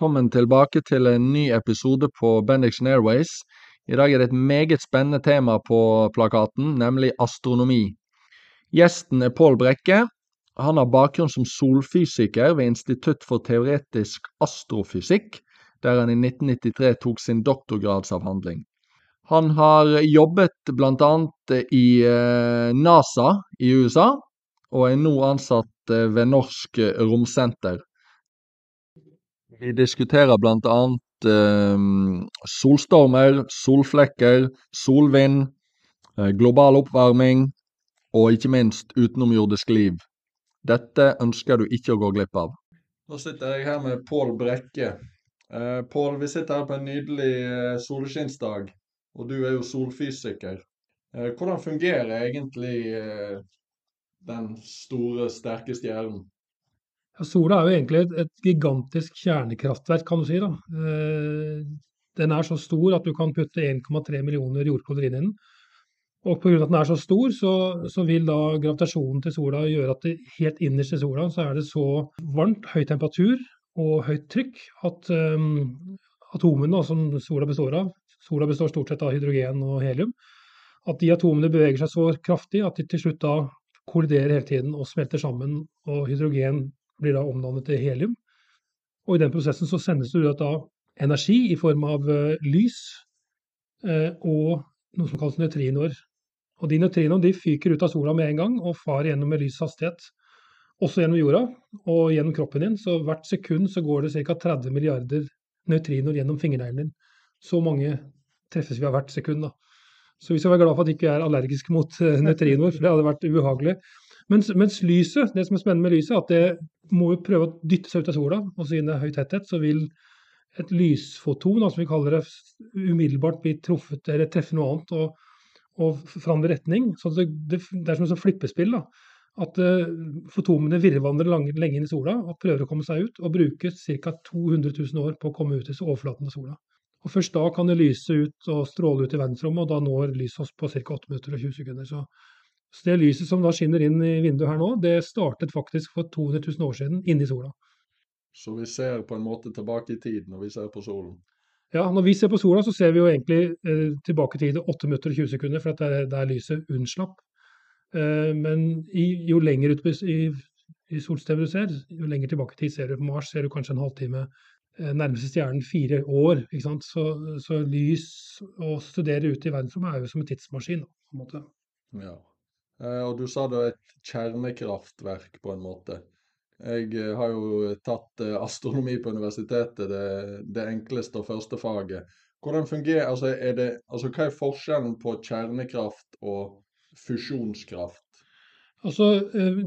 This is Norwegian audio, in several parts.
velkommen tilbake til en ny episode på Bendixen Airways. I dag er det et meget spennende tema på plakaten, nemlig astronomi. Gjesten er Pål Brekke. Han har bakgrunn som solfysiker ved Institutt for teoretisk astrofysikk, der han i 1993 tok sin doktorgradsavhandling. Han har jobbet bl.a. i eh, NASA i USA, og er nå ansatt eh, ved Norsk Romsenter. Vi diskuterer bl.a. Eh, solstormer, solflekker, solvind, eh, global oppvarming og ikke minst utenomjordisk liv. Dette ønsker du ikke å gå glipp av. Nå sitter jeg her med Pål Brekke. Eh, Pål, vi sitter her på en nydelig eh, solskinnsdag, og du er jo solfysiker. Eh, hvordan fungerer egentlig eh, den store, sterke stjernen? Ja, sola er jo egentlig et, et, gigantisk kjernekraftverk, kan du si. da. Eh, den er så stor at du kan putte 1,3 millioner jordkloder inn i den. Og pga. at den er så stor, så, så, vil da gravitasjonen til sola gjøre at det helt innerst i sola så er det så varmt, høy temperatur og høyt trykk at um, atomene som sola består av Sola består stort sett av hydrogen og helium. At de atomene beveger seg så kraftig at de til slutt da kolliderer hele tiden og smelter sammen. Og hydrogen blir da omdannet til helium. Og i den prosessen så sendes det ut da energi i form av uh, lys uh, og noe som kalles nøytrinoer. Og de nøytrinoene de fyker ut av sola med en gang og farer gjennom med lys hastighet. Også gjennom jorda og gjennom kroppen din. Så hvert sekund så går det ca. 30 milliarder nøytrinoer gjennom fingerneglen din. Så mange treffes vi av hvert sekund. da. Så vi skal være glad for at vi ikke er allergiske mot uh, nøytrinoer, for det hadde vært ubehagelig. Mens, mens, lyset, det som er spennende med lyset, er at det må jo prøve å dytte seg ut av sola. Og siden det er høy tetthet, så vil et lysfoton, som vi kaller det, umiddelbart bli truffet eller treffe noe annet og, og forandre retning. Så det, det, det er som et flippespill. da, At uh, fotomene virrvandrer lenge inn i sola og prøver å komme seg ut, og bruker ca. 200 000 år på å komme ut til overflaten av sola. Og Først da kan det lyse ut og stråle ut i verdensrommet, og da når lyset oss på ca. 8 minutter og 20 sekunder. Så så det lyset som da skinner inn i vinduet her nå, det startet faktisk for 200 000 år siden inni sola. Så vi ser på en måte tilbake i tid når vi ser på solen? Ja, når vi ser på sola, så ser vi jo egentlig eh, tilbake i tid 8 minutter og 20 sekunder, for det er der lyset unnslapp. Eh, men i, jo lenger ut i, i solsystemet du ser, jo lenger tilbake i tid ser du. På Mars ser du kanskje en halvtime. Eh, nærmeste stjernen fire år. Så, så lys å studere ute i verdensrommet er jo som en tidsmaskin. på en måte. Ja. Eh, og du sa er et kjernekraftverk, på en måte. Jeg eh, har jo tatt eh, astronomi på universitetet, det, det enkleste og første faget. Hvordan fungerer, altså, det, altså Hva er forskjellen på kjernekraft og fusjonskraft? Altså,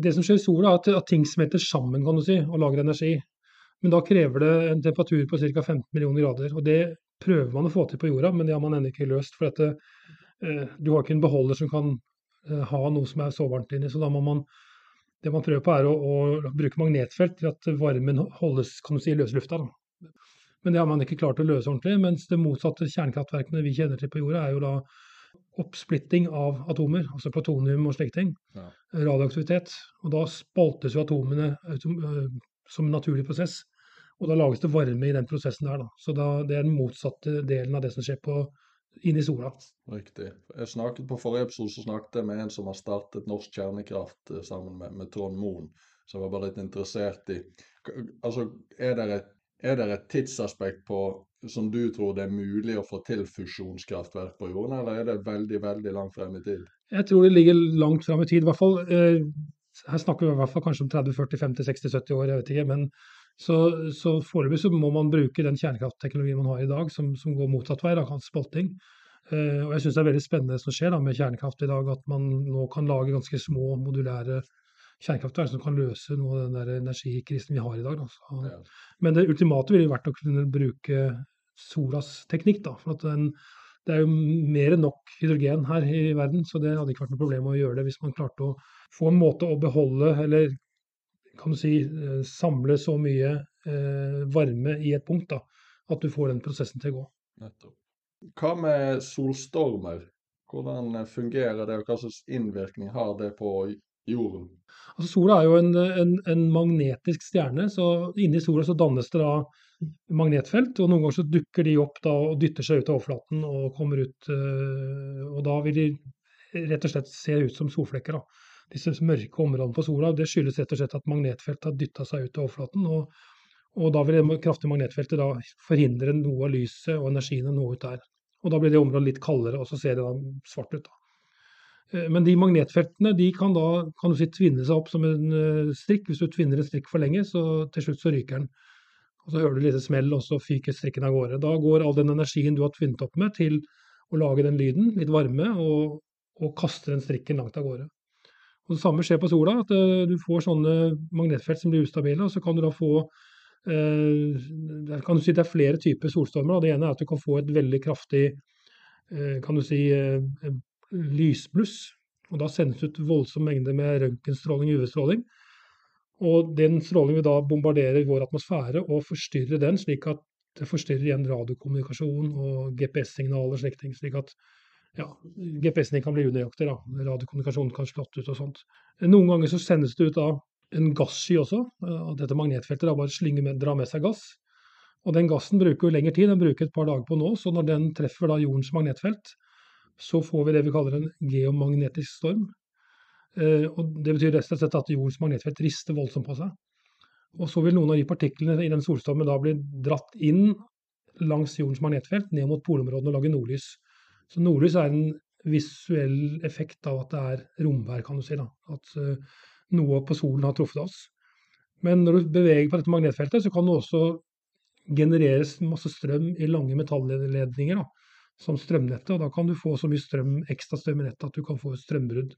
Det som skjer i sola, er at, at ting smelter sammen kan du si, og lager energi. Men da krever det en temperatur på ca. 15 millioner grader. og Det prøver man å få til på jorda, men det har man ennå ikke løst. for at det, Du har ikke en beholder som kan ha noe som er så varmt inni. Så da må man det man prøver på, er å, å bruke magnetfelt til at varmen holdes kan du si, i løslufta. Men det har man ikke klart å løse ordentlig. Mens det motsatte kjernekraftverkene vi kjenner til på jorda, er jo da oppsplitting av atomer, altså plutonium og slike ting. Ja. Radioaktivitet. Og da spaltes jo atomene eh, som en naturlig prosess. Og da lages det varme i den prosessen der. Da. Så da, det er den motsatte delen av det som skjer på inn i sola. Riktig. Jeg snakket På forrige episode så snakket jeg med en som har startet Norsk Kjernekraft eh, sammen med, med Trond Moen. Så jeg var bare litt interessert i Altså, er det et, er det et tidsaspekt på som du tror det er mulig å få til fusjonskraftverk på jorden, eller er det veldig, veldig langt frem i tid? Jeg tror det ligger langt frem i tid. I hvert fall, eh, her snakker vi i hvert fall kanskje om 30, 40, 50, 60, 70 år, jeg vet ikke. Men så, så foreløpig så må man bruke den kjernekraftteknologien man har i dag, som, som går motsatt vei, da, spalting. Uh, og jeg syns det er veldig spennende som skjer da, med kjernekraft i dag, at man nå kan lage ganske små modulære kjernekraftverk som kan løse noe av den der energikrisen vi har i dag. Så, ja. Men det ultimate ville vært å kunne bruke solas teknikk. da, for at den, Det er jo mer enn nok hydrogen her i verden, så det hadde ikke vært noe problem å gjøre det hvis man klarte å få en måte å beholde, eller kan du si, eh, samle så mye eh, varme i et punkt da, at du får den prosessen til å gå. Nettopp. Hva med solstormer? Hvordan eh, fungerer det, og hva slags innvirkning har det på jorden? Altså Sola er jo en, en, en magnetisk stjerne, så inni sola så dannes det da magnetfelt, og noen ganger så dukker de opp da og dytter seg ut av overflaten og kommer ut Og da vil de rett og slett se ut som solflekker. da. Disse mørke områdene på sola. Det skyldes rett og slett at magnetfeltet har dytta seg ut av overflaten. og og da vil det kraftige magnetfeltet da forhindre noe av lyset og energien å nå ut der. Og da blir det området litt kaldere, og så ser det da svart ut. da. Eh, men de magnetfeltene de kan da kan si, tvinne seg opp som en eh, strikk. Hvis du tvinner en strikk for lenge, så til slutt så ryker den. Og Så hører du litt smell, og så fyker strikken av gårde. Da går all den energien du har tvinnet opp med, til å lage den lyden, litt varme, og, og kaster den strikken langt av gårde. Og Det samme skjer på sola, at uh, du får sånne magnetfelt som blir ustabile. og Så kan du da få uh, kan du si Det er flere typer solstormer. Da. Det ene er at du kan få et veldig kraftig uh, kan du si, lysbluss. og Da sendes ut voldsom mengde med røntgenstråling og UV-stråling. Og den strålingen vil da bombardere vår atmosfære og forstyrre den, slik at det forstyrrer igjen radiokommunikasjon og GPS-signaler slik at ja, GPS-en kan bli unøyaktig. da, Radiokommunikasjonen kan slått ut og sånt. Noen ganger så sendes det ut da en gassky også. at Dette magnetfeltet da bare slynger med, drar med seg gass. Og den gassen bruker jo lengre tid, den bruker et par dager på nå. Så når den treffer da jordens magnetfelt, så får vi det vi kaller en geomagnetisk storm. Eh, og Det betyr rett og slett at jordens magnetfelt rister voldsomt på seg. Og så vil noen av de partiklene i den solstormen da bli dratt inn langs jordens magnetfelt ned mot polområdene og lage nordlys. Så nordlys er en visuell effekt av at det er romvær, kan du si. da. At uh, noe på solen har truffet oss. Men når du beveger på dette magnetfeltet, så kan det også genereres masse strøm i lange metalledninger. da som strømnettet. og Da kan du få så mye strøm, ekstra strøm i nettet at du kan få et strømbrudd.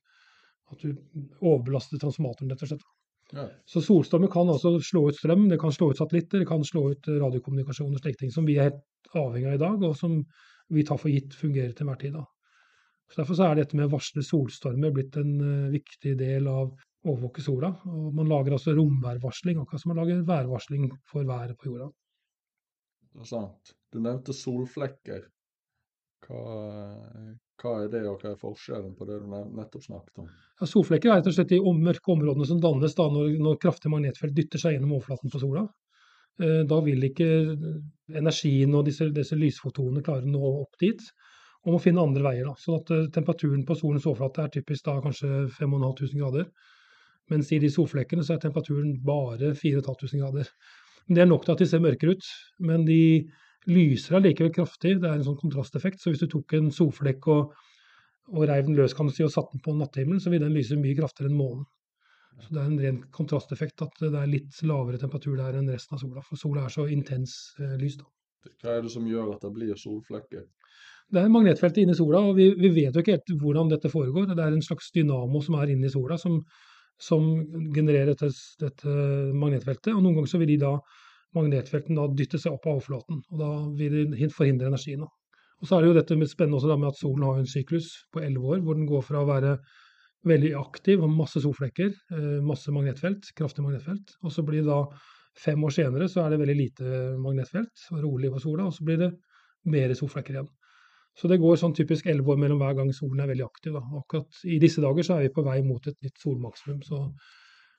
At du overbelaster transformatoren, rett og slett. Ja. Så solstormer kan altså slå ut strøm, det kan slå ut satellitter, det kan slå ut radiokommunikasjon og slike ting som vi er helt avhengig av i dag, og som vi tar for gitt fungerer til enhver tid. Da. Så Derfor så er dette med å varsle solstormer blitt en uh, viktig del av å overvåke sola. Og man lager altså romværvarsling, akkurat som man lager værvarsling for været på jorda. Interessant. Du nevnte solflekker. Hva, hva, er det, og hva er forskjellen på det du nettopp snakket om? Ja, solflekker er rett og slett de mørke områdene som dannes da når, når kraftige magnetfelt dytter seg gjennom overflaten på sola. Eh, da vil ikke energien og disse, disse lysfotonene klare å nå opp dit, og må finne andre veier. Da. Sånn at eh, temperaturen på solens overflate er typisk da kanskje 5500 grader. Mens i de solflekkene så er temperaturen bare 4500 grader. Men Det er nok til at de ser mørkere ut. Men de lyser allikevel kraftig. Det er en sånn kontrasteffekt. Så hvis du tok en solflekk og, og reiv den løs kan du si, og satte den på natthimmelen, så vil den lyse mye kraftigere enn månen. Så det er en ren kontrasteffekt at det er litt lavere temperatur der enn resten av sola. For sola er så intens eh, lys. da. Hva er det som gjør at det blir solflekker? Det er magnetfeltet inni sola, og vi, vi, vet jo ikke helt hvordan dette foregår. Det er en slags dynamo som er inni sola, som, som genererer dette, dette, magnetfeltet. Og noen ganger så vil de da magnetfeltene da dytter seg opp av overflaten. og Da vil de forhindre energien. Og Så er det jo dette med spennende også med at solen har en syklus på elleve år, hvor den går fra å være veldig aktiv og masse solflekker, eh, masse magnetfelt, kraftig magnetfelt, og så blir det da fem år senere så er det veldig lite magnetfelt og rolig på sola, og så blir det mer solflekker igjen. Så det går sånn typisk elleve år mellom hver gang solen er veldig aktiv. Da. Akkurat i disse dager så er vi på vei mot et nytt solmaksimum. Så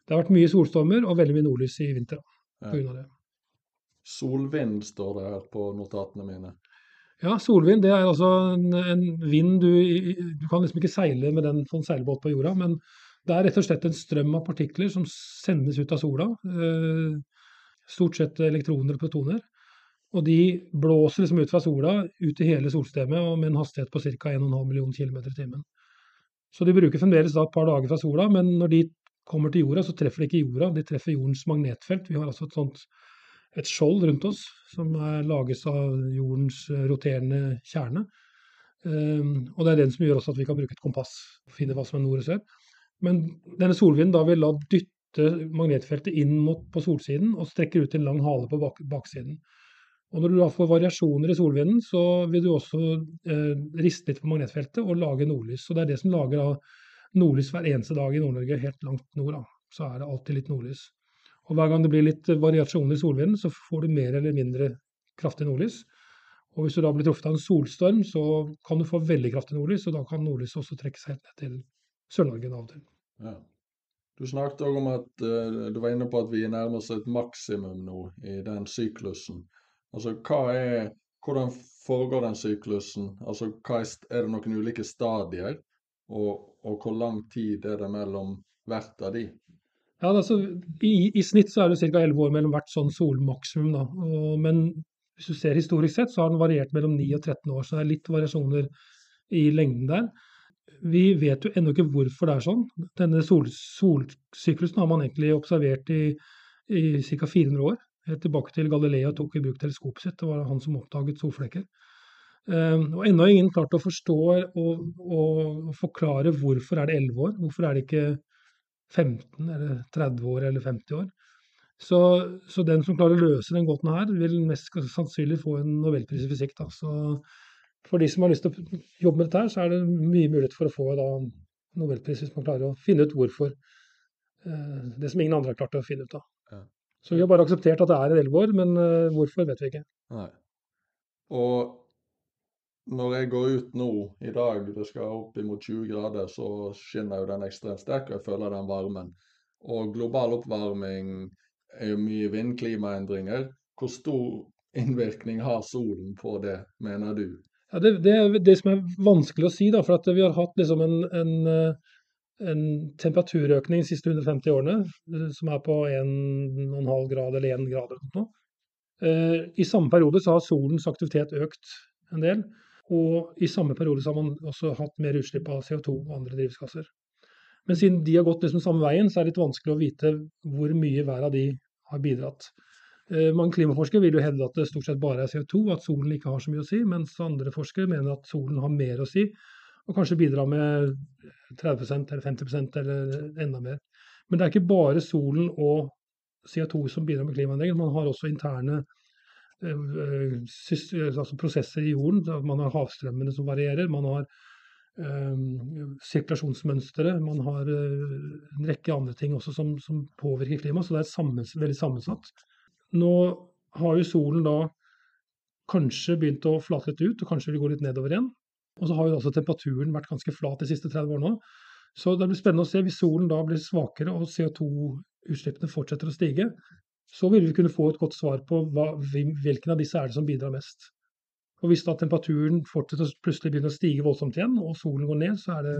det har vært mye solstormer og veldig mye nordlys i vinter pga. Ja. det. Solvind står det her på notatene mine. Ja, solvind det er altså en, en vind du, du kan liksom ikke seile med den på en seilbåt på jorda, men det er rett og slett en strøm av partikler som sendes ut av sola. Eh, stort sett elektroner og protoner. Og de blåser liksom ut fra sola ut i hele solsystemet med en hastighet på ca. 1,5 million km i timen. Så de bruker fremdeles da et par dager fra sola, men når de kommer til jorda, så treffer de ikke jorda, de treffer jordens magnetfelt. Vi har altså et sånt et skjold rundt oss som er lages av jordens roterende kjerne. Um, og det er den som gjør også at vi kan bruke et kompass og finne hva som er nord og sør. Men denne solvinden da vil la dytte magnetfeltet inn mot, på solsiden og strekker ut en lang hale på bak, baksiden. Og Når du da får variasjoner i solvinden, så vil du også eh, riste litt på magnetfeltet og lage nordlys. Så Det er det som lager da, nordlys hver eneste dag i Nord-Norge, helt langt nord. da. Så er det alltid litt nordlys. Og hver gang det blir litt variasjoner i solvinden, så får du mer eller mindre kraftig nordlys. Og hvis du da blir truffet av en solstorm, så kan du få veldig kraftig nordlys, og da kan nordlyset også trekke seg helt ned til Sør-Norge av og til. Ja. Du snakket òg om at uh, du var inne på at vi nærmer oss et maksimum nå i den syklusen. Altså, er, Hvordan foregår den syklusen? Altså, er, er, det noen ulike stadier? Og, og, hvor lang tid er det mellom hvert av de? Ja, altså, i, i, snitt så er det ca. 11 år mellom hvert sånn solmaksimum. Da. Og, men hvis du ser historisk sett, så har den variert mellom 9 og 13 år. Så det er litt variasjoner i lengden der. Vi vet jo ennå ikke hvorfor det er sånn. Denne sol, solsyklusen har man egentlig observert i, i ca. 400 år. Helt tilbake til Galileo tok i bruk teleskopet sitt. Det var han som oppdaget solflekker. Um, og Ennå har ingen klart å forstå og, og, forklare hvorfor er det 11 år. Hvorfor er det ikke 15 eller 30 år eller 50 år. Så, så den som klarer å løse den gåten her, vil mest sannsynlig få en nobelpris i fysikk. Da. Så for de som har lyst til å jobbe med dette, her, så er det mye mulighet for å få da, nobelpris hvis man klarer å finne ut hvorfor. Eh, det som ingen andre har klart å finne ut av. Ja. Så vi har bare akseptert at det er elleve år, men uh, hvorfor vet vi ikke. Nei. Og når jeg går ut nå i dag, det skal opp imot 20 grader, så skinner jo den ekstremt sterkt, og jeg føler den varmen. Og global oppvarming er jo mye vindklimaendringer. Hvor stor innvirkning har solen på det, mener du? Ja, det, det, er det som er vanskelig å si, da, for vi har hatt liksom en, en, en, temperaturøkning de siste 150 årene eh, som er på 1,5 grad eller 1 grad. Eller noe. Eh, I samme periode så har solens aktivitet økt en del. Og i samme periode så har man også hatt mer utslipp av CO2 og andre drivhusgasser. Men siden de har gått liksom samme veien, så er det litt vanskelig å vite hvor mye hver av de har bidratt. Eh, mange klimaforskere vil jo hevde at det stort sett bare er CO2, at solen ikke har så mye å si, mens andre forskere mener at solen har mer å si, og kanskje bidrar med 30% eller 50% eller enda mer. Men det er ikke bare solen og CO2 som bidrar med klimaendringer, man har også interne altså prosesser i jorden. Man har havstrømmene som varierer, man har um, sirkulasjonsmønstre, man har en rekke andre ting også som, som påvirker klimaet. Så det er sammens, veldig sammensatt. Nå har jo solen da kanskje begynt å flate litt ut, og kanskje vil gå litt nedover igjen. Og så har jo også temperaturen vært ganske flat de siste 30 årene. Så det blir spennende å se hvis solen da blir svakere og CO2-utslippene fortsetter å stige. Så vil vi kunne få et godt svar på hva, hvilken av disse er det som bidrar mest. Og Hvis da temperaturen fortsetter plutselig begynner å stige voldsomt igjen, og solen går ned, så er det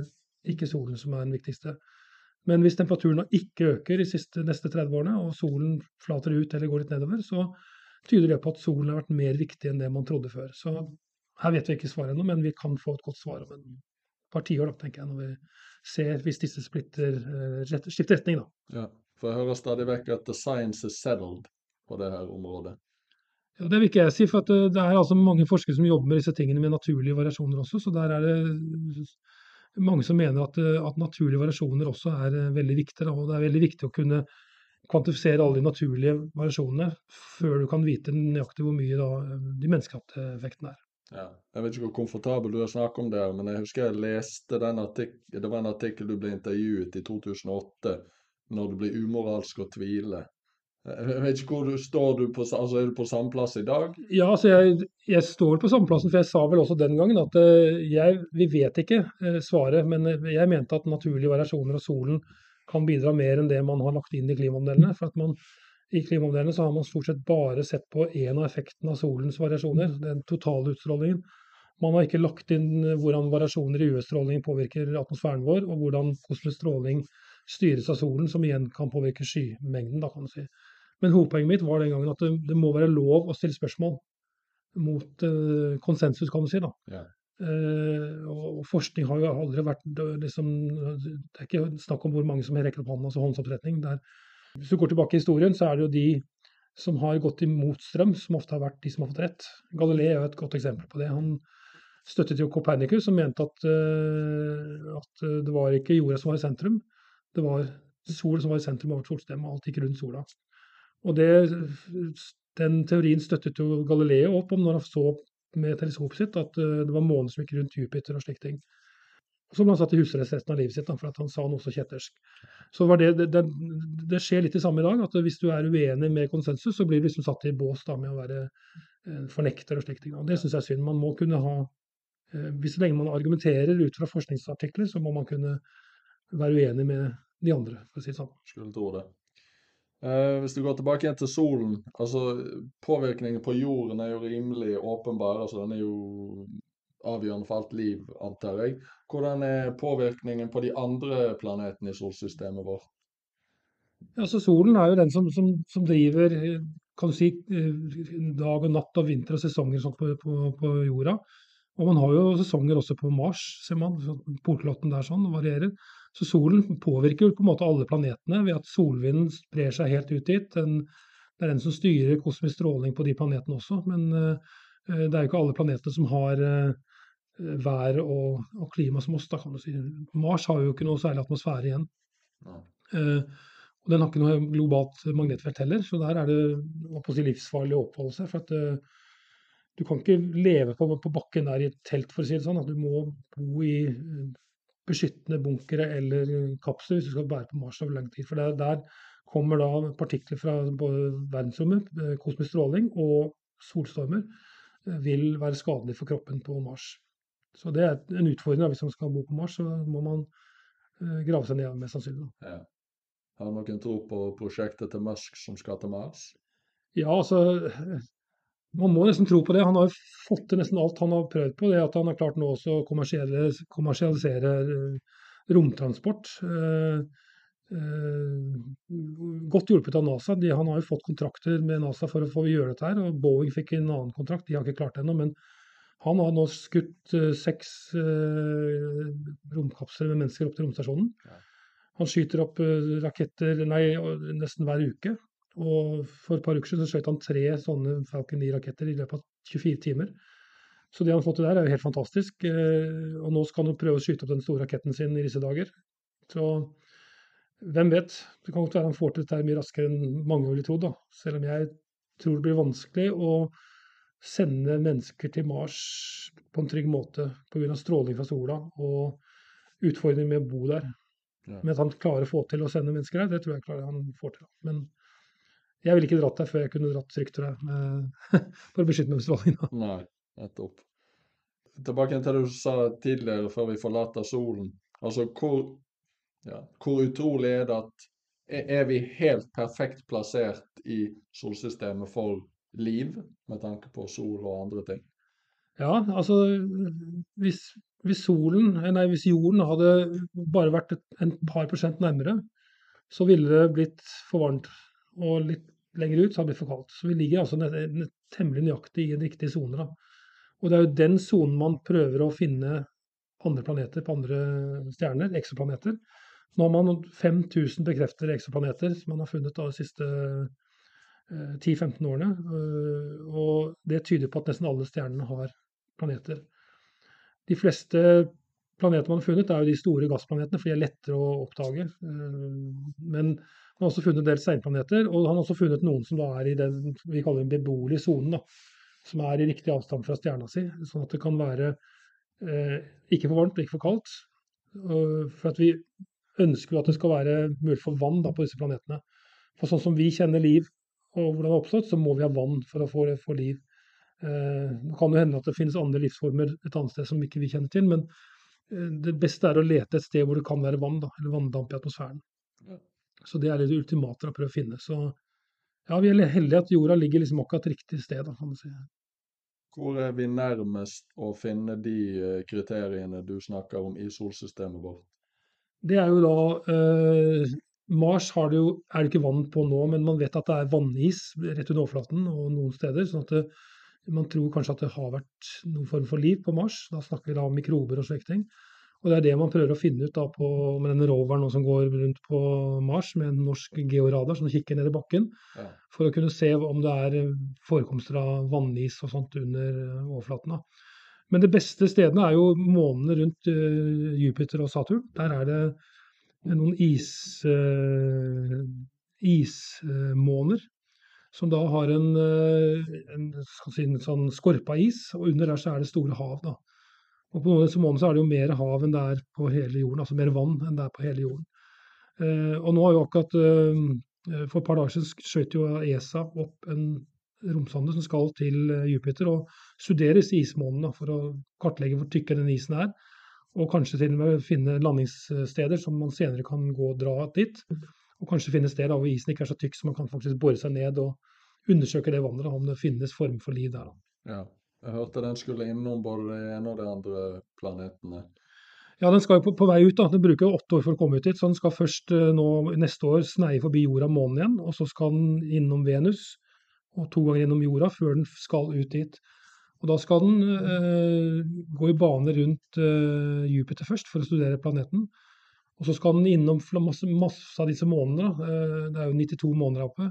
ikke solen som er den viktigste. Men hvis temperaturen ikke øker de siste, neste 30 årene, og solen flater ut eller går litt nedover, så tyder det på at solen har vært mer viktig enn det man trodde før. Så her vet vi ikke svaret ennå, men vi kan få et godt svar om et par tiår, tenker jeg, når vi ser hvis disse splitter, uh, skifter retning. Da. Ja, for jeg hører stadig vekk at the science is settled på det her området. Ja, Det vil ikke jeg si, for eh, det er altså mange forskere som jobber med disse tingene med naturlige variasjoner også. så der er det mange som mener at, eh, at naturlige variasjoner også er eh, veldig viktig. Og det er veldig viktig å kunne kvantifisere alle de naturlige variasjonene før du kan vite nøyaktig hvor mye da, de menneskeskapte effektene er. Ja. Jeg vet ikke hvor komfortabel du er å snakke om det, men jeg husker jeg leste den artikkel, det var en artikkel du ble intervjuet i 2008, når det blir umoralsk å tvile. Jeg vet ikke hvor du står du på, altså Er du på samme plass i dag? Ja, altså jeg, jeg står på samme plassen, for jeg sa vel også den gangen at uh, jeg, vi vet ikke uh, svaret. Men eh, jeg mente at naturlige variasjoner av solen kan bidra mer enn det man har lagt inn i klimamodellene. For at man, I klimamodellene så har man stort sett bare sett på én av effektene av solens variasjoner, den totale utstrålingen. Man har ikke lagt inn hvordan variasjoner i UV-stråling påvirker atmosfæren vår, og hvordan kosmisk stråling styres av solen, som igjen kan påvirke skymengden. da kan du si. Men hovedpoenget mitt var den gangen at det, det må være lov å stille spørsmål mot eh, konsensus, kan du si. da. Ja. Eh, og forskning har jo aldri vært liksom, Det er ikke snakk om hvor mange som rekker opp hånden, altså håndsoppretning. Der. Hvis du går tilbake i historien, så er det jo de som har gått imot strøm, som ofte har vært de som har fått rett. Galilei er et godt eksempel på det. Han støttet jo Copernicus, som mente at, uh, at det var ikke jorda som var i sentrum, det var sol som var i sentrum av vårt solsystem, og alt gikk rundt sola. Og det, den teorien støttet jo Galileo opp om når han så med teleskopet sitt at eh, det var månen som gikk rundt Jupiter og slike ting. Som han satt i husarrest resten av livet sitt, for at han sa noe så kjettersk. Så det, det, det, det, skjer litt det samme i dag, at hvis du er uenig med konsensus, så blir du liksom satt i bås da, med å være eh, fornekter og slike ting. Og det syns jeg er synd. Man må kunne ha eh, Hvis så lenge man argumenterer ut fra forskningsartikler, så må man kunne være uenig med de andre, for å si det sånn. Skulle tro det. Eh, hvis du går tilbake igjen til solen, altså påvirkningen på jorden er jo rimelig åpenbar. altså Den er jo avgjørende for alt liv, antar jeg. Hvordan er påvirkningen på de andre planetene i solsystemet vårt? Ja, så Solen er jo den som, som, som driver kan du si, dag og natt og vinter og sesonger sånn på, på, på, jorda. Og man har jo sesonger også på Mars, ser man. Portlotten der sånn varierer. Så solen påvirker jo på en måte alle planetene ved at solvinden sprer seg helt ut dit. Den, det er den som styrer kosmisk stråling på de planetene også. Men uh, det er jo ikke alle planetene som har uh, vær og, og, klima som oss, da kan du si. Mars har jo ikke noe særlig atmosfære igjen. Ja. Uh, og den har ikke noe globalt magnetfelt heller, så der er det si, livsfarlig å oppholde seg. for at du kan ikke leve på, på, bakken der i et telt, for å si det sånn. At du må bo i beskyttende bunkere eller kapsler hvis du skal bære på Mars over lang tid. For der, der kommer da partikler fra både verdensrommet, eh, kosmisk stråling og solstormer eh, vil være skadelig for kroppen på Mars. Så det er en utfordring. Hvis man skal bo på Mars, så må man eh, grave seg ned, mest sannsynlig. Ja. Har du noen tro på prosjektet til Musk som skal til Mars? Ja, altså man må nesten tro på det. Han har jo fått til nesten alt han har prøvd på. Det at han har klart nå også å kommersialisere eh, romtransport. Eh, eh, godt hjulpet av NASA. De, han har jo fått kontrakter med NASA for å få gjøre dette her. og Boeing fikk en annen kontrakt, de har ikke klart det ennå. Men han har nå skutt seks romkapsler med mennesker opp til romstasjonen. Han skyter opp raketter nei, nesten hver uke. Og for et par uker siden så skjøt han tre sånne Falcon 9-raketter i løpet av 24 timer. Så det han har fått til der, er jo helt fantastisk. Eh, og nå skal han jo prøve å skyte opp den store raketten sin i disse dager. Så hvem vet? Det kan godt være han får til dette mye raskere enn mange ville trodd. Selv om jeg tror det blir vanskelig å sende mennesker til Mars på en trygg måte pga. stråling fra sola og utfordringer med å bo der. Ja. Men at han klarer å få til å sende mennesker der, det tror jeg han får til. Men jeg ville ikke dratt der før jeg kunne dratt trygt, tror jeg, for å beskytte meg mot strålinga. Nei, nettopp. Tilbake til det du sa tidligere, før vi forlater solen. Altså, hvor, ja, hvor utrolig er det at er vi helt perfekt plassert i solsystemet for liv, med tanke på sol og andre ting? Ja, altså hvis, hvis, solen, nei, hvis jorden hadde bare vært et, en par prosent nærmere, så ville det blitt for varmt og litt lenger ut så har det blitt for kaldt. Så vi ligger altså temmelig nøyaktig i en riktig sone. Og det er jo den sonen man prøver å finne andre planeter på andre stjerner, eksoplaneter. Nå har man 5000 bekreftede eksoplaneter som man har funnet de siste eh, 10-15 årene. Uh, og det tyder på at nesten alle stjernene har planeter. De fleste planeter man har funnet, er jo de store gassplanetene, for de er lettere å oppdage. Uh, men man har også funnet en del steinplaneter, og han har også funnet noen som da er i den vi kaller den beboelige sonen. Som er i riktig avstand fra stjerna si, sånn at det kan være eh, ikke for varmt og ikke for kaldt. For at vi ønsker at det skal være mulig for vann da, på disse planetene. For sånn som vi kjenner liv og hvordan det har oppstått, så må vi ha vann for å få, få liv. Eh, det kan jo hende at det finnes andre livsformer et annet sted som ikke vi kjenner til, men eh, det beste er å lete et sted hvor det kan være vann, da, eller vanndamp i atmosfæren. Ja. Så det er det ultimate å prøve å finne. Så ja, vi er heldige at jorda ligger liksom akkurat riktig sted, da, kan du si. Hvor er vi nærmest å finne de eh, kriteriene du snakker om i solsystemet vårt? Det er jo da eh, Mars det jo, er det ikke vann på nå, men man vet at det er vannis rett under overflaten og noen steder. sånn at det, man tror kanskje at det har vært noen form for liv på Mars. Da snakker vi da om mikrober og slike ting. Og Det er det man prøver å finne ut da på, med den roveren som går rundt på Mars med en norsk georadar som kikker ned i bakken, ja. for å kunne se om det er forekomster av vannis og sånt under eh, overflaten. Da. Men de beste stedene er jo månene rundt uh, Jupiter og Saturn. Der er det noen is, uh, ismåner som da har en, en, si, en sånn skorpa is, og under der så er det store hav. da. Og på noen måneder så er det jo mer hav enn det er på hele jorden, altså mer vann enn det er på hele jorden. Eh, og nå har jo akkurat eh, For et par dager siden skjøt jo ESA opp en romsonde som skal til eh, Jupiter og studere disse ismånene for å kartlegge hvor tykke den isen er. Og kanskje til og med finne landingssteder som man senere kan gå og dra dit. Og kanskje finne steder hvor isen ikke er så tykk så man kan faktisk bore seg ned og undersøke det vannet, om det finnes form for liv der. Ja. Jeg hørte den skulle innom både det ene og de andre planetene. Ja, den skal jo på, på, vei ut. da. Den bruker åtte år for å komme ut dit. Så den skal først uh, nå neste år sneie forbi jorda månen igjen. Og så skal den innom Venus, og to ganger innom jorda før den skal ut dit. Og da skal den eh, gå i bane rundt eh, Jupiter først for å studere planeten. Og så skal den innom masse, masse av disse månedene. det er jo 92 måneder oppe.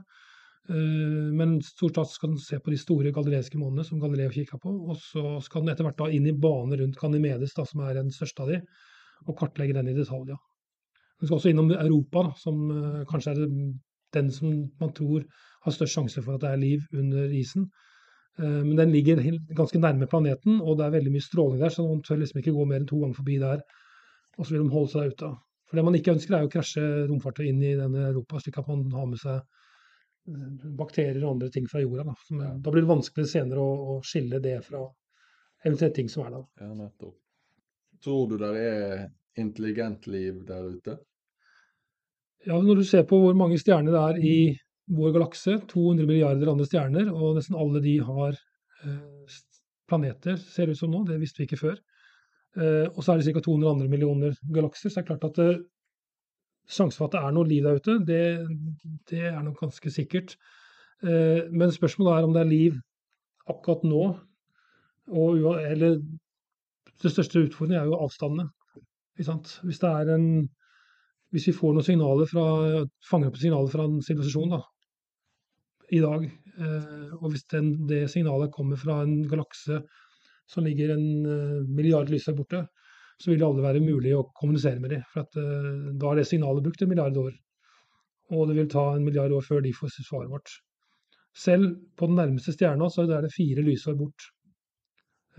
Eh, men stort sett skal den se på de store galileiske månedene som Galileo kikka på. Og så skal den etter hvert da inn i bane rundt Canimedes, da, som er den største av de, og kartlegge den i detalj. Ja. Den skal også innom Europa, da, som uh, kanskje er den som man tror har størst sjanse for at det er liv under isen. Men den ligger ganske nærme planeten, og det er veldig mye stråling der, så man tør liksom ikke gå mer enn to ganger forbi der. Og så vil de holde seg der ute. For det man ikke ønsker, er å krasje romfartøy inn i denne Europa, slik at man har med seg bakterier og andre ting fra jorda. Da, som, da blir det vanskelig senere å, å, skille det fra eventuelle ting som er der. Ja, nettopp. Tror du det er intelligent liv der ute? Ja, når du ser på hvor mange stjerner det er i vår galakse, 200 milliarder andre stjerner, og nesten alle de har eh, planeter, ser det ut som nå, det visste vi ikke før. Eh, og så er det ca. 200 andre millioner galakser, så det er klart at eh, Sjansen for at det er noe liv der ute, det, det er nok ganske sikkert. Eh, men spørsmålet er om det er liv akkurat nå. Og, eller det største utfordringen er jo avstandene. Hvis, en, hvis vi får noen signaler fra, fanger opp signaler fra en sivilisasjon i dag, og hvis den, det signalet kommer fra en galakse som ligger en milliard lys der borte, så vil det aldri være mulig å kommunisere med dem. For at, uh, da er det signalet brukt en milliard år. Og det vil ta en milliard år før de får svaret vårt. Selv på den nærmeste stjerna så er det fire lysår bort.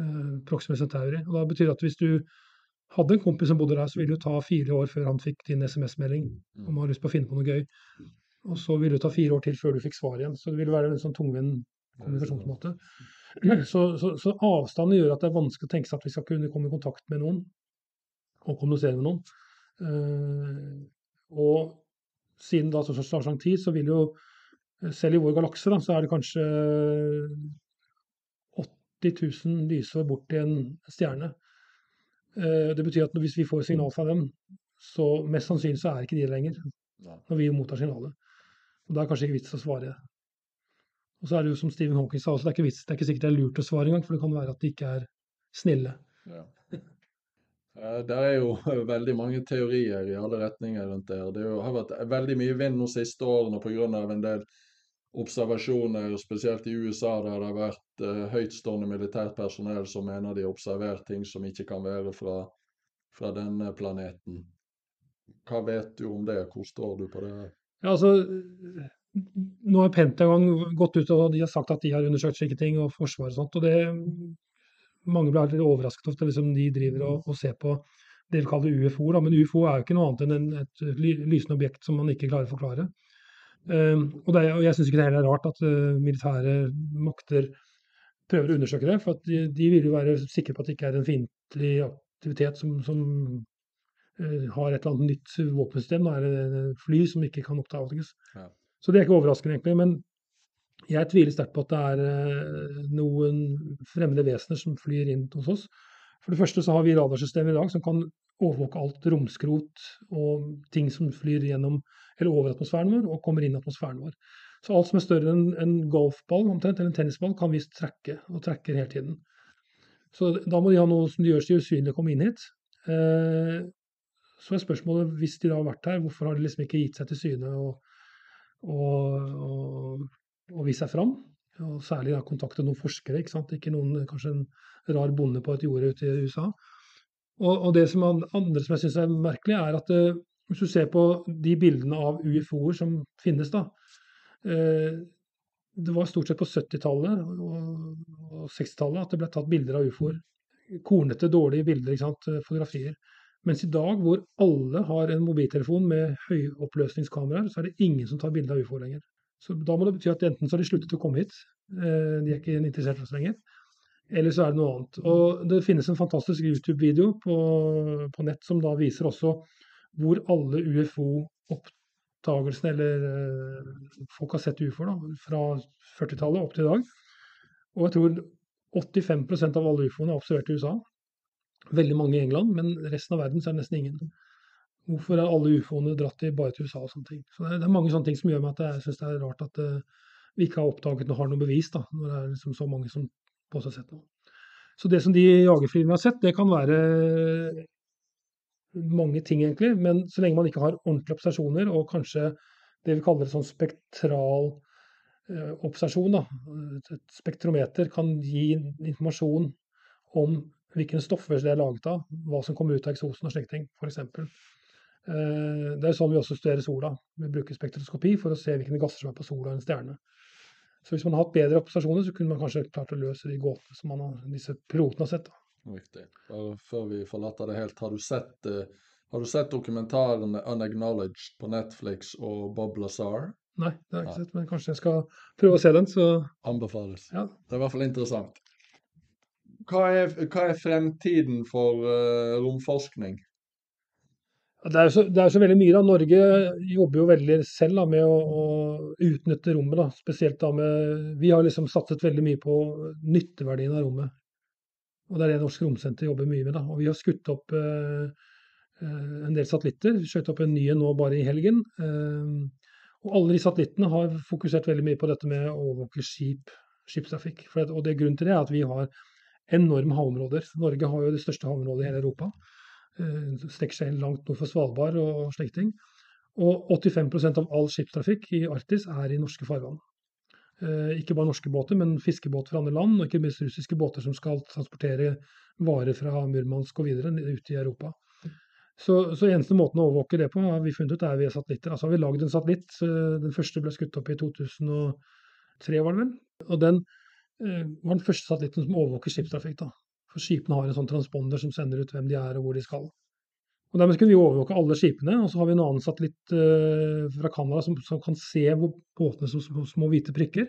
Uh, Proxima Centauri. Og da betyr det at hvis du hadde en kompis som bodde der, så ville det ta fire år før han fikk din SMS-melding om han har lyst på å finne på noe gøy. Og så ville det ta fire år til før du fikk svar igjen. Så det ville være en sånn tungvint kommunikasjonsmåte. Så, så, så, avstanden gjør at det er vanskelig å tenke seg at vi skal kunne komme i kontakt med noen og kommunisere med noen. Uh, og siden da så tar lang tid, så vil jo selv i vår galakse da, så er det kanskje 80 000 lysår bort til en stjerne. Uh, det betyr at hvis vi får signal fra dem, så mest sannsynlig så er ikke de lenger når vi mottar signalet. Og Da er kanskje ikke vits å svare. Og så er det jo som Stephen Hawking sa også, det er ikke, vits, det er ikke sikkert det er lurt å svare engang, for det kan være at de ikke er snille. Ja. Eh, det er jo veldig mange teorier i alle retninger rundt det. Det har vært veldig mye vind de siste årene pga. en del observasjoner, spesielt i USA, der det har vært uh, høytstående militært personell som mener de har observert ting som ikke kan være fra, fra denne planeten. Hva vet du om det? Hvor står du på det? Ja, altså, nå har Pentagon gått ut og de har sagt at de har undersøkt slike ting, og Forsvaret og sånt. og det mange blir litt overrasket over at liksom, de driver og, og, ser på det vi kaller UFO. Da. Men UFO er jo ikke noe annet enn et lysende objekt som man ikke klarer å forklare. Um, og, det, og, Jeg syns ikke det heller er rart at uh, militære makter prøver å undersøke det. For de, de, vil jo være sikre på at det ikke er en fiendtlig aktivitet som, som uh, har et eller annet nytt våpensystem. Da er fly som ikke kan oppdages. Ja. Så det er ikke overraskende, egentlig. Men jeg tviler sterkt på at det er eh, noen fremmede vesener som flyr inn hos oss. For det første så har vi radarsystemer i dag som kan overvåke alt romskrot og ting som flyr gjennom eller over atmosfæren vår og kommer inn i atmosfæren vår. Så alt som er større enn en golfball omtrent, eller en tennisball, kan vi trekke, og trekker hele tiden. Så da må de ha noe som de gjør seg usynlig å komme inn hit. Eh, så er spørsmålet, hvis de da har vært her, hvorfor har de liksom ikke gitt seg til syne og, og, og og vise seg fram. Og særlig da kontakte noen forskere, ikke ikke noen, kanskje en rar bonde på et jorde ute i USA. Og, og det som andre som jeg syns er merkelig, er at uh, hvis du ser på de bildene av UFO-er som finnes, da uh, Det var stort sett på 70-tallet og, og 60-tallet at det ble tatt bilder av ufoer. Kornete, dårlige bilder, ikke sant? fotografier. Mens i dag, hvor alle har en mobiltelefon med høyoppløsningskameraer, så er det ingen som tar bilde av ufo lenger. Så da må det bety at enten så har de sluttet å komme hit, eh, de er ikke interessert i oss lenger, eller så er det noe annet. Og det finnes en fantastisk YouTube-video på, på, nett som da viser også hvor alle UFO-oppdagelsene, eller uh, folk har sett ufoer, fra 40-tallet opp til i dag. Og jeg tror 85% av alle ufoene er observert i USA. Veldig mange i England, men resten av verden så er det nesten ingen. Hvorfor er alle ufoene dratt til bare til USA og sånne ting. Så det er, det er mange sånne ting som gjør meg at jeg syns det er rart at uh, vi ikke har oppdaget og har noe bevis, da, når det er liksom så mange som påstår sett noe. Så det som de jagerflyene har sett, det kan være mange ting, egentlig. Men så lenge man ikke har ordentlige observasjoner, og kanskje det vi kaller sånn spektral eh, observasjon, da. et spektrometer kan gi informasjon om hvilke stoffer det er laget av, hva som kommer ut av eksosen og slike ting, f.eks. Eh, det er sånn vi også studerer sola. Vi bruker spektroskopi for å se hvilke gasser som er på sola og en stjerne. Så hvis man har hatt bedre observasjoner, så kunne man kanskje klart å løse de gåtene som man har, disse pilotene har sett. Riktig. Bare før vi forlater det helt, har du sett, uh, har du sett dokumentaren 'Unacknowledged' på Netflix og Bob Lazar? Nei, det har jeg ikke sett, men kanskje jeg skal prøve å se den. så... Anbefales. Ja. Det er i hvert fall interessant. Hva er, hva er fremtiden for uh, romforskning? Det er, så, det er så veldig mye. da. Norge jobber jo veldig selv da, med å, å, utnytte rommet. da. Spesielt da med Vi har liksom satset veldig mye på nytteverdien av rommet. Og Det er det Norsk Romsenter jobber mye med. da. Og Vi har skutt opp eh, eh en del satellitter. Vi skjøt opp en ny nå bare i helgen. Eh, og Alle de satellittene har fokusert veldig mye på dette med å overvåke skip, skipstrafikk. For, og det Grunnen til det er at vi har enorme havområder. Norge har jo det største havområdet i hele Europa. Det strekker seg langt nord for Svalbard og slike ting. Og 85% av all skipstrafikk i Arktis er i norske farvann. Eh, ikke bare norske båter, men fiskebåter fra andre land, og ikke minst russiske båter som skal transportere varer fra Murmansk og videre ut i Europa. Så, så eneste måten å overvåke det på, har vi funnet ut, er via satellitter. Altså har vi lagd en satellitt. Eh, den første ble skutt opp i 2003, var det vel. Og den var den første satellitten som overvåker skipstrafikk. For skipene har en sånn transponder som sender ut hvem de er og hvor de skal. Og Dermed kunne vi overvåke alle skipene. Og så har vi en annen satellitt uh, fra Canada som, som, kan se båtene som, små hvite prikker.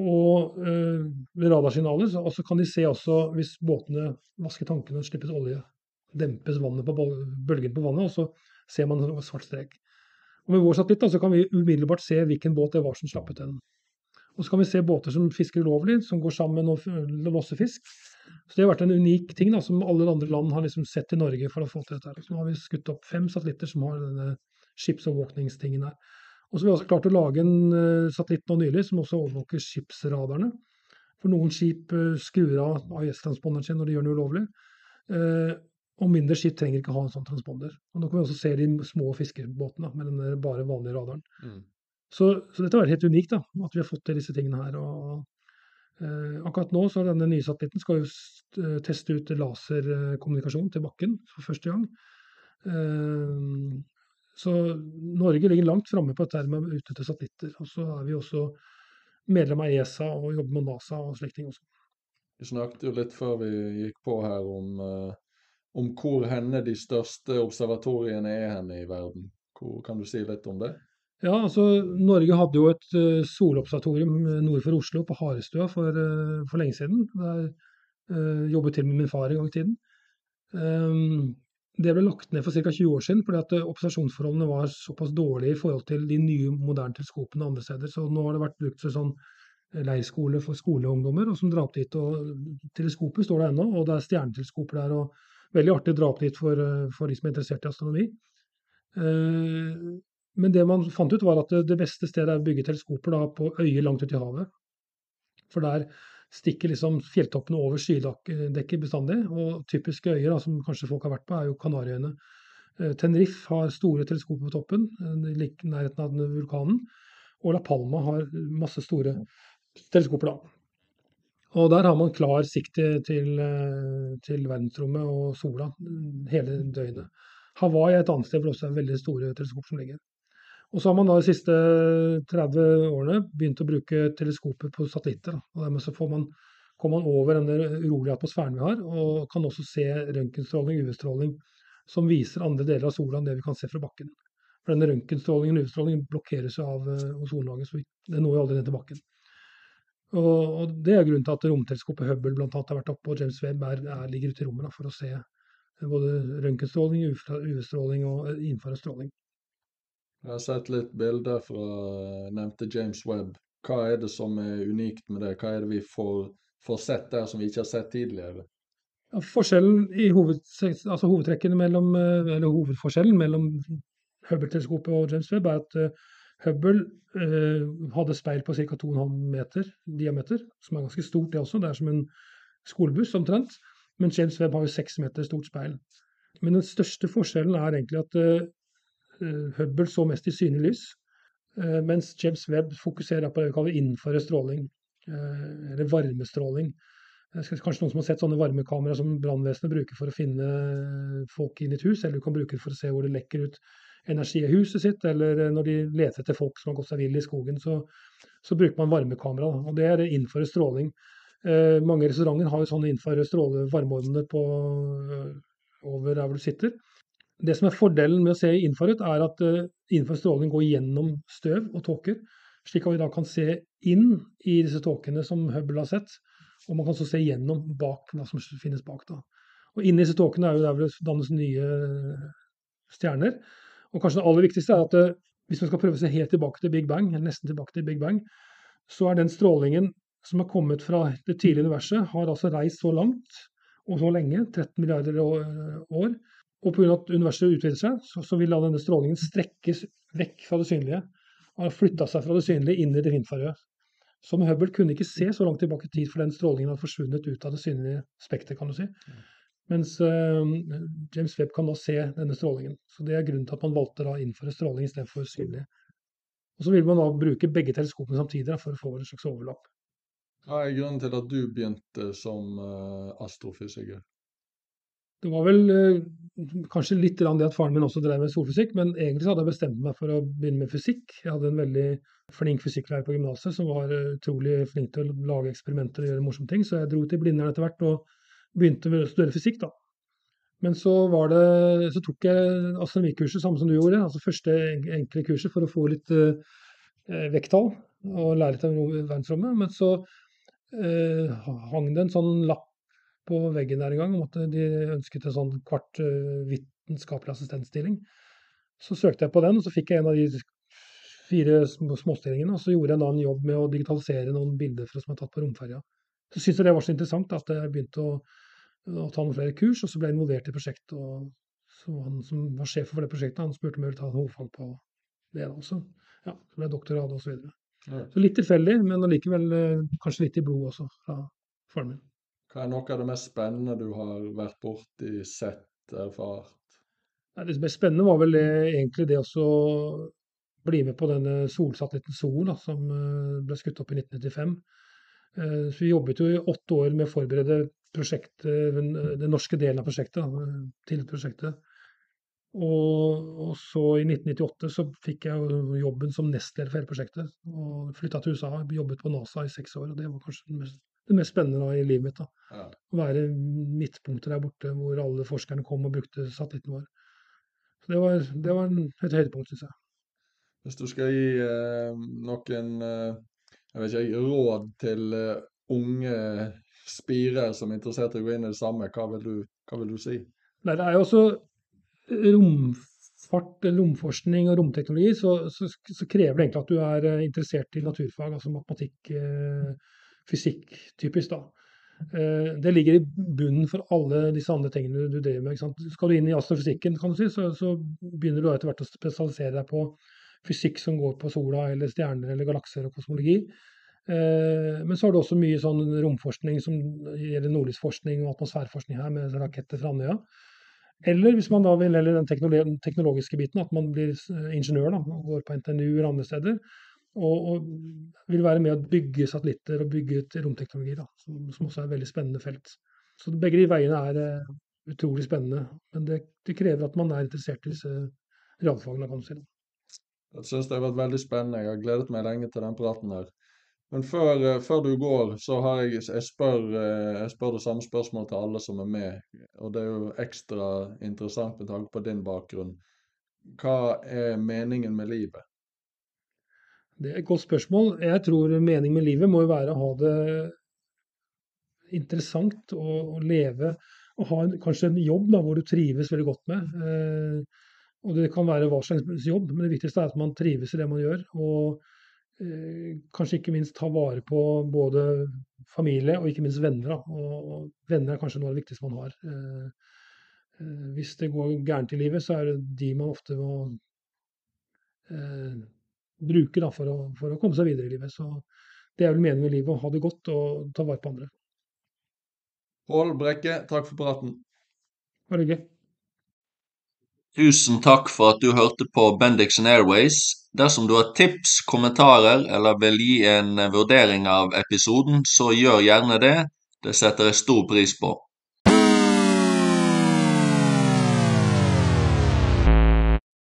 Og uh, ved radarsignaler så kan de se også hvis båtene vasker tankene og slippes olje. Dempes vannet på bølgen på vannet, og så ser man en svart strek. Og Med vår satellitt da, så kan vi umiddelbart se hvilken båt det var som slapp ut den. Og så kan vi se båter som fisker ulovlig, som går sammen og losser fisk. Så Det har vært en unik ting da, som alle andre land har liksom sett i Norge for å få til dette. Så nå har vi skutt opp fem satellitter som har denne skipsovervåkningstingen her. Og så har vi også klart å lage en uh, satellitt nå nylig som også overvåker skipsradarene. For noen skip uh, skrur av AIS-transponderen sin når de gjør noe ulovlig. Uh, og mindre skip trenger ikke ha en sånn transponder. Og Nå kan vi også se de små fiskebåtene med den bare vanlige radaren. Mm. Så, så, dette var helt unikt, da, at vi har fått til disse tingene her. og Eh, akkurat nå så denne nye satellitten skal jo eh, teste ut laserkommunikasjon til bakken for første gang. Eh, så Norge ligger langt framme på dette med å utnytte satellitter. Og så er vi også medlem av ESA og jobber med NASA og slike ting også. Vi snakket jo litt før vi gikk på her om, om hvor henne de største observatoriene er henne i verden. Hvor, kan du si litt om det? Ja, altså Norge hadde jo et uh, solobservatorium nord for Oslo, på Harestua, for, uh, for lenge siden. Der uh, jobbet til med min far en gang i tiden. Um, det ble lagt ned for ca. 20 år siden, fordi at observasjonsforholdene var såpass dårlige i forhold til de nye, moderne teleskopene andre steder. Så nå har det vært brukt som sånn leirskole for skoleungdommer, og som drar opp dit. og Teleskopet står der ennå, og det er stjerneteleskoper der. og Veldig artig å dra opp dit for, for de som er interessert i astronomi. Men det man fant ut, var at det, beste stedet er å bygge teleskoper da, på øyer langt ute i havet. For der stikker liksom fjelltoppene over skydekket bestandig. Og typiske øyer da, som kanskje folk har vært på, er jo Kanariøyene. Eh, Tenerife har store teleskoper på toppen, i nærheten av vulkanen. Og La Palma har masse store teleskoper, da. Og der har man klar sikt til, eh, til verdensrommet og sola hele døgnet. Hawaii er et annet sted hvor det også er veldig store teleskoper som ligger. Og så har man da de siste 30 årene begynt å bruke teleskoper på satellitter. og Dermed så man, kommer man over denne urolige atmosfæren vi har, og kan også se røntgenstråling, UV-stråling, som viser andre deler av sola enn det vi kan se fra bakken. For denne røntgenstrålingen og UV-strålingen blokkeres jo av uh, ozonlaget, så det når jo aldri ned til bakken. Og, og Det er grunnen til at romteleskopet Hubble blant annet, har vært oppe, og James Webb er, er, ligger ute i rommet da, for å se både røntgenstråling, UV-stråling og infrarødstråling. Jeg har sett litt bilder fra nevnte James Webb. Hva er det som er unikt med det? Hva er det vi får, får sett der som vi ikke har sett tidligere? Ja, forskjellen i hoved, altså hovedtrekkene mellom, eller hovedforskjellen mellom Hubble-teleskopet og James Webb er at uh, Hubble uh, hadde speil på ca. 2,5 meter diameter, som er ganske stort det også. Det er som en skolebuss omtrent. Men James Webb har jo 6 meter stort speil. Men den største forskjellen er egentlig at uh, Hubble så mest i synlig lys, mens James Webb fokuserer på det vi kaller innenfor stråling, eller varmestråling. Kanskje noen som har sett sånne varmekamera som brannvesenet bruker for å finne folk inn i et hus, eller du kan bruke det for å se hvor det lekker ut energi i huset sitt, eller når de leter etter folk som har gått seg vill i skogen, så, så bruker man varmekamera. Og det er innenfor stråling. Eh, mange restauranter har jo sånne innenfor stråle varmeovner på eh, over der hvor du sitter. Det som er fordelen med å se infrarødt, er at infrarød innenfor stråling går gjennom støv og tåker, slik at vi da kan se inn i disse tåkene som Hubble har sett. Og man kan så se gjennom bak hva som finnes bak. da. Og Inni disse tåkene er jo der hvor det dannes nye stjerner. Og kanskje det aller viktigste er at eh, hvis man skal prøve å se helt tilbake til Big Bang, eller nesten tilbake til Big Bang, så er den strålingen som har kommet fra det tidlige universet, har altså reist så langt og så lenge, 13 milliarder år. Og pga. at universet utvider seg, så, så vil da denne strålingen strekkes vekk fra det synlige. Og har flytta seg fra det synlige inn i det infrarøde. Som Hubble kunne ikke se så langt tilbake i tid, for den strålingen hadde forsvunnet ut av det synlige spekteret, kan du si. Mens uh, James Webb kan da se denne strålingen. Så Det er grunnen til at man valgte å innføre stråling istedenfor synlig. Og Så vil man da bruke begge teleskopene samtidig da, for å få en slags overlapp. Hva er grunnen til at du begynte som uh, astrofysiker? Det var vel eh, kanskje litt det at faren min også drev med solfysikk, men egentlig hadde jeg bestemt meg for å begynne med fysikk. Jeg hadde en veldig flink fysikklærer på gymnaset som var eh, utrolig flink til å lage eksperimenter og gjøre morsomme ting, så jeg dro til Blindern etter hvert og begynte å studere fysikk, da. Men så, det, så tok jeg astronomikurset samme som du gjorde, altså første enkle kurset for å få litt uh, vekttall og lære litt om verdensrommet. Men så uh, hang det en sånn lapp på veggen der en gang om at de ønsket en sånn kvart uh, vitenskapelig assistentstilling. Så søkte jeg på den, og så fikk jeg en av de fire småstillingene. Og så gjorde jeg da en jobb med å digitalisere noen bilder fra som er tatt på romferja. Så syntes jeg det var så interessant at jeg begynte å, å, ta noen flere kurs, og så ble jeg involvert i prosjektet. og så Han som var sjef for det prosjektet, han spurte om jeg ville ta hovedfag på det også. Ja, så ble jeg doktorgrad osv. Så, videre. så litt tilfeldig, men allikevel eh, kanskje litt i blodet også fra faren min. Hva er noe av det mest spennende du har vært borti, sett, erfart? Det mest spennende var vel det, egentlig det å bli med på denne solsatellitten Sol, da, som eh, ble skutt opp i 1995. Eh, så Vi jobbet jo i åtte år med å forberede den norske delen av prosjektet. til prosjektet. Og, og, så i 1998 så fikk jeg jobben som nestleder for hele prosjektet. Og flytta til USA, jobbet på NASA i seks år. og Det var kanskje den mest det mest spennende da, i livet mitt. da. Ja. Å være midtpunktet der borte hvor alle forskerne kom og brukte satellitten vår. Så Det var, det var et høydepunkt, syns jeg. Hvis du skal gi eh, noen eh, jeg vet ikke, råd til eh, unge spirer som er interessert i å gå inn i det samme, hva vil du, hva vil du si? Nei, det er jo også romfart, romforskning og romteknologi, så, så, så, krever det egentlig at du er eh, interessert i naturfag, altså matematikk. Eh, fysikk, typisk. da. Eh, det ligger i bunnen for alle disse andre tingene du driver med. Skal du inn i astrofysikken, kan du si, så, så begynner du etter hvert å spesialisere deg på fysikk som går på sola eller stjerner eller galakser og kosmologi. Eh, men så har du også mye sånn romforskning som gjelder nordlysforskning og atmosfæreforskning her, med raketter fra Andøya. Eller hvis man da vil eller den teknologiske biten, at man blir ingeniør da, og går på NTNU eller andre steder. Og, og, vil være med å bygge satellitter og bygge ut romteknologi, da, som, som, også er et veldig spennende felt. Så begge de veiene er uh, utrolig spennende. Men det, det, krever at man er interessert i disse realfagene. kan du si. Jeg syns det har vært veldig spennende. Jeg har gledet meg lenge til den praten her. Men før, uh, før du går, så har jeg, jeg, spør, uh, jeg spør det samme spørsmålet til alle som er med. Og det er jo ekstra interessant med tanke på din bakgrunn. Hva er meningen med livet? Det er et godt spørsmål. Jeg tror meningen med livet må jo være å ha det interessant og, og leve og ha en, kanskje en jobb da, hvor du trives veldig godt med. Eh, og Det kan være hva slags jobb, men det viktigste er at man trives i det man gjør. Og eh, kanskje ikke minst ta vare på både familie og ikke minst venner. Da. Og, og venner er kanskje noe av det viktigste man har. Eh, eh hvis det går gærent i livet, så er det de man ofte må eh, bruke da, for, å, for, å, komme seg videre i livet. Så det er vel meningen med livet, å ha det godt og ta vare på andre. Pål Brekke, takk for praten. Bare hyggelig. Tusen takk for at du hørte på Bendixen Airways. Dersom du har tips, kommentarer eller vil gi en vurdering av episoden, så gjør gjerne det. Det setter jeg stor pris på.